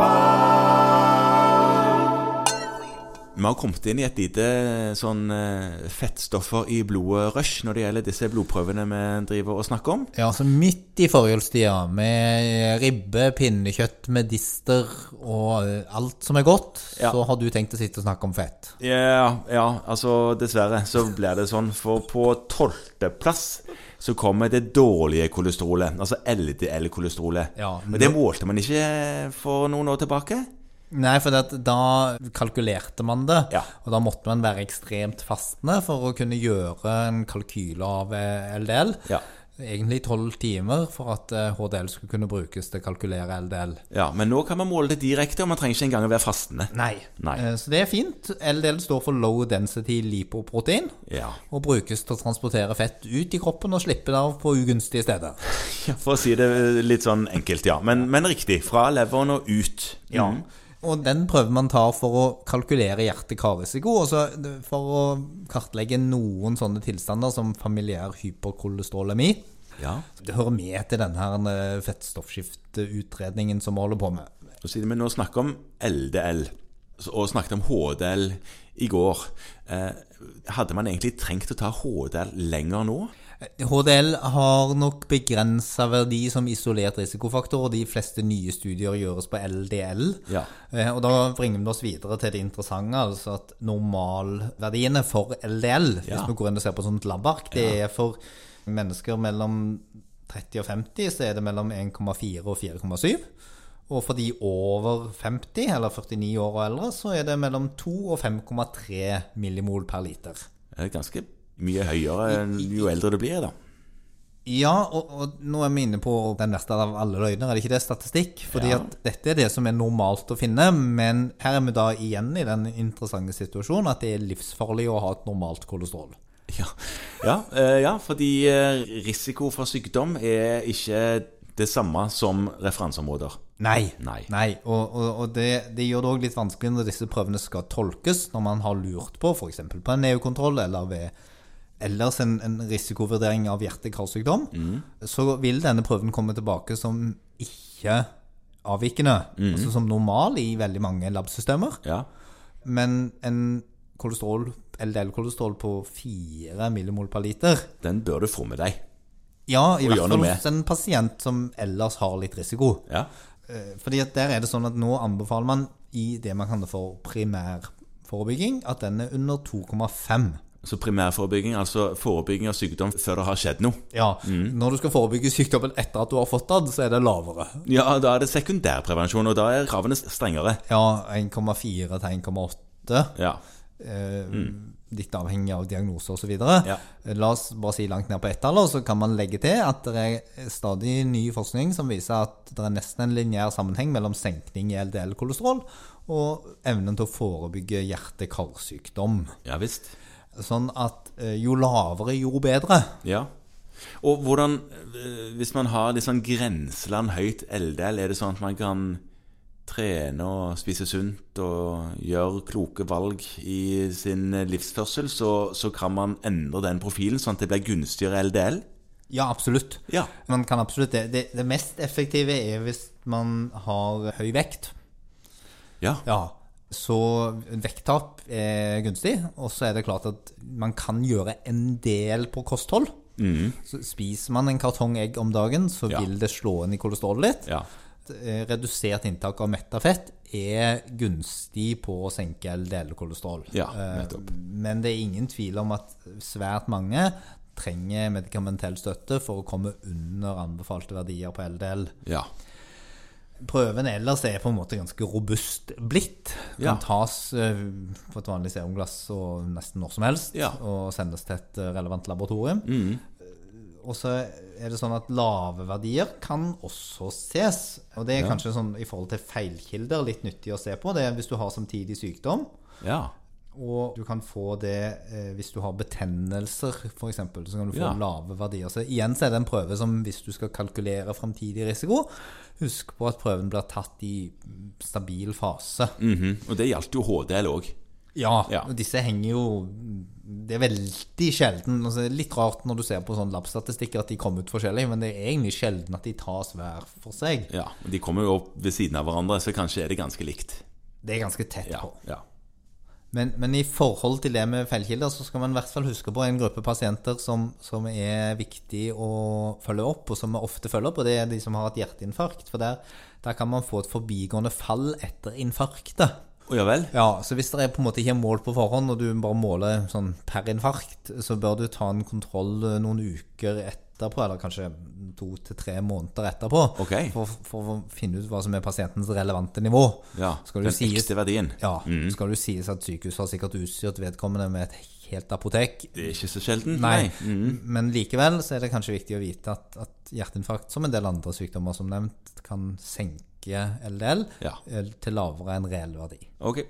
far. Vi har kommet inn i et lite sånn eh, fettstoffer i blodet-rush når det gjelder disse blodprøvene vi driver og snakker om. Ja, altså midt i forhjulstida, med ribbe, pinnekjøtt, medister og eh, alt som er godt, Ja. så har du tenkt å sitte og snakke om fett. Ja, ja, altså dessverre så blir det sånn. For på tolvteplass så kommer det dårlige kolesterolet. Altså LDL-kolesterolet. Ja, Men det målte man ikke for noen år tilbake. Nei, for da kalkulerte man det, Ja. og da måtte man være ekstremt fastende for å kunne gjøre en kalkyle av eh, LDL. Ja. Egentlig tolv timer for at eh, HDL skulle kunne brukes til å kalkulere LDL. Ja, Men nå kan man måle det direkte, og man trenger ikke engang å være fastende. Nei. Nei. Eh, Så det er fint. LDL står for low density lipoprotein. Ja. Og brukes til å transportere fett ut i kroppen og slippe det av på ugunstige steder. Ja, For å si det litt sånn enkelt, ja. Men, men riktig. Fra leveren og ut. Ja. Mm. Og den prøver man tar for å kalkulere hjerte-kar-risiko, og for å kartlegge noen sånne tilstander som familiær hyperkolesterolemi. Ja. Det hører med til denne her eh, fettstoffskifteutredningen som vi holder på med. Og siden vi nå snakker om LDL, og snakket om HDL i går, eh, hadde man egentlig trengt å ta HDL lenger nå? HDL har nok begrensa verdi som isolert risikofaktor, og de fleste nye studier gjøres på LDL. Ja. Eh, Og da bringer vi oss videre til det interessante, altså at normalverdiene for LDL, Ja. hvis vi går inn og ser på sånt labark, det er for mennesker mellom 30 og 50, så er det mellom 1,4 og 4,7. Og for de over 50, eller 49 år og eldre, så er det mellom 2 og 5,3 millimol per liter. Det er ganske mye høyere jo eldre du blir, da. Ja, og, og nå er vi inne på den verste av alle løgner, er det ikke det? Statistikk. Fordi Ja. at dette er det som er normalt å finne, men her er vi da igjen i den interessante situasjonen at det er livsfarlig å ha et normalt kolesterol. Ja, ja, eh, ja fordi eh, risiko for sykdom er ikke det samme som referanseområder. Nei. Nei. Og, og, og det, det gjør det òg litt vanskelig når disse prøvene skal tolkes, når man har lurt på f.eks. på en neokontroll eller ved ellers en, en risikovurdering av hjerte-karsykdom, så vil denne prøven komme tilbake som ikke avvikende, altså som normal i veldig mange labsystemer. Ja, Men en kolesterol, LDL-kolesterol på 4 millimol per liter den bør du få med deg. Ja, i hvert fall hos en pasient som ellers har litt risiko. Ja, Eh, Fordi at der er det sånn at nå anbefaler man i det man kaller for primærforebygging, at den er under 2,5. Så primærforebygging, altså forebygging av sykdom før det har skjedd noe. Ja, Når du skal forebygge sykdommen etter at du har fått den, så er det lavere. Ja, da er det sekundærprevensjon, og da er kravene strengere. Ja, 1,4 til 1,8. Ja, Eh, Litt avhengig av diagnose osv. Ja. La oss bare si langt ned på ett-alder, så kan man legge til at det er stadig ny forskning som viser at det er nesten en lineær sammenheng mellom senkning i LDL-kolesterol og evnen til å forebygge hjerte-karsykdom. ja visst. Sånn at eh, jo lavere, jo bedre. Ja. Og hvordan, eh, hvis man har litt sånn grenseland høyt LDL, er det sånn at man kan trene og spise sunt og gjøre kloke valg i sin livsførsel, så, så kan man endre den profilen sånn at det blir gunstigere LDL? Ja, absolutt. Ja. Man kan absolutt det. Det, det mest effektive er hvis man har høy vekt. Ja. Ja, så vekttap er gunstig. Og så er det klart at man kan gjøre en del på kosthold. Så spiser man en kartong egg om dagen, så Mm. Ja. vil det slå inn i kolesterolet litt. ja. Eh, Redusert inntak av metta fett er gunstig på å senke LDL-kolesterol. Ja, Eh. Men det er ingen tvil om at svært mange trenger medikamentell støtte for å komme under anbefalte verdier på LDL. Ja. Prøven ellers er på en måte ganske robust blitt. Kan Ja. tas eh, på et vanlig serumglass og nesten når som helst Ja. og sendes til et eh, relevant laboratorium. Mm. Og så er det sånn at lave verdier kan også ses. Og det er Ja. kanskje sånn i forhold til feilkilder litt nyttig å se på. Det er hvis du har samtidig sykdom. Ja. Og du kan få det eh, hvis du har betennelser, f.eks. Så kan du få Ja. lave verdier. Så igjen så er det en prøve som hvis du skal kalkulere framtidig risiko, husk på at prøven blir tatt i stabil fase. Mhm. Og det gjaldt jo HDL òg. Ja, Ja. og disse henger jo Det er veldig sjelden altså, Litt rart når du ser på sånn labbstatistikker at de kommer ut forskjellig, men det er egentlig sjelden at de tas hver for seg. Ja, De kommer jo opp ved siden av hverandre, så kanskje er det ganske likt. Det er ganske tett Ja, på. ja. Men, men i forhold til det med feilkilder, så skal man i hvert fall huske på en gruppe pasienter som, som er viktig å følge opp, og som vi ofte følger opp, og det er de som har et hjerteinfarkt. For der, der kan man få et forbigående fall etter infarktet. Ja vel? Ja, så hvis det er på en måte ikke er mål på forhånd, og du bare måler sånn per infarkt, så bør du ta en kontroll eh, noen uker etterpå, eller kanskje to til tre måneder etterpå, okay. for, for å finne ut hva som er pasientens relevante nivå. Ja, Den sies- ekte verdien. Ja, skal det sies at sykehuset har sikkert utstyrt vedkommende med et helt apotek. Det er ikke så sjelden. Nei, men likevel så er det kanskje viktig å vite at, at hjerteinfarkt, som en del andre sykdommer som nevnt, kan senke LDL Ja. til lavere enn reell verdi. Ok.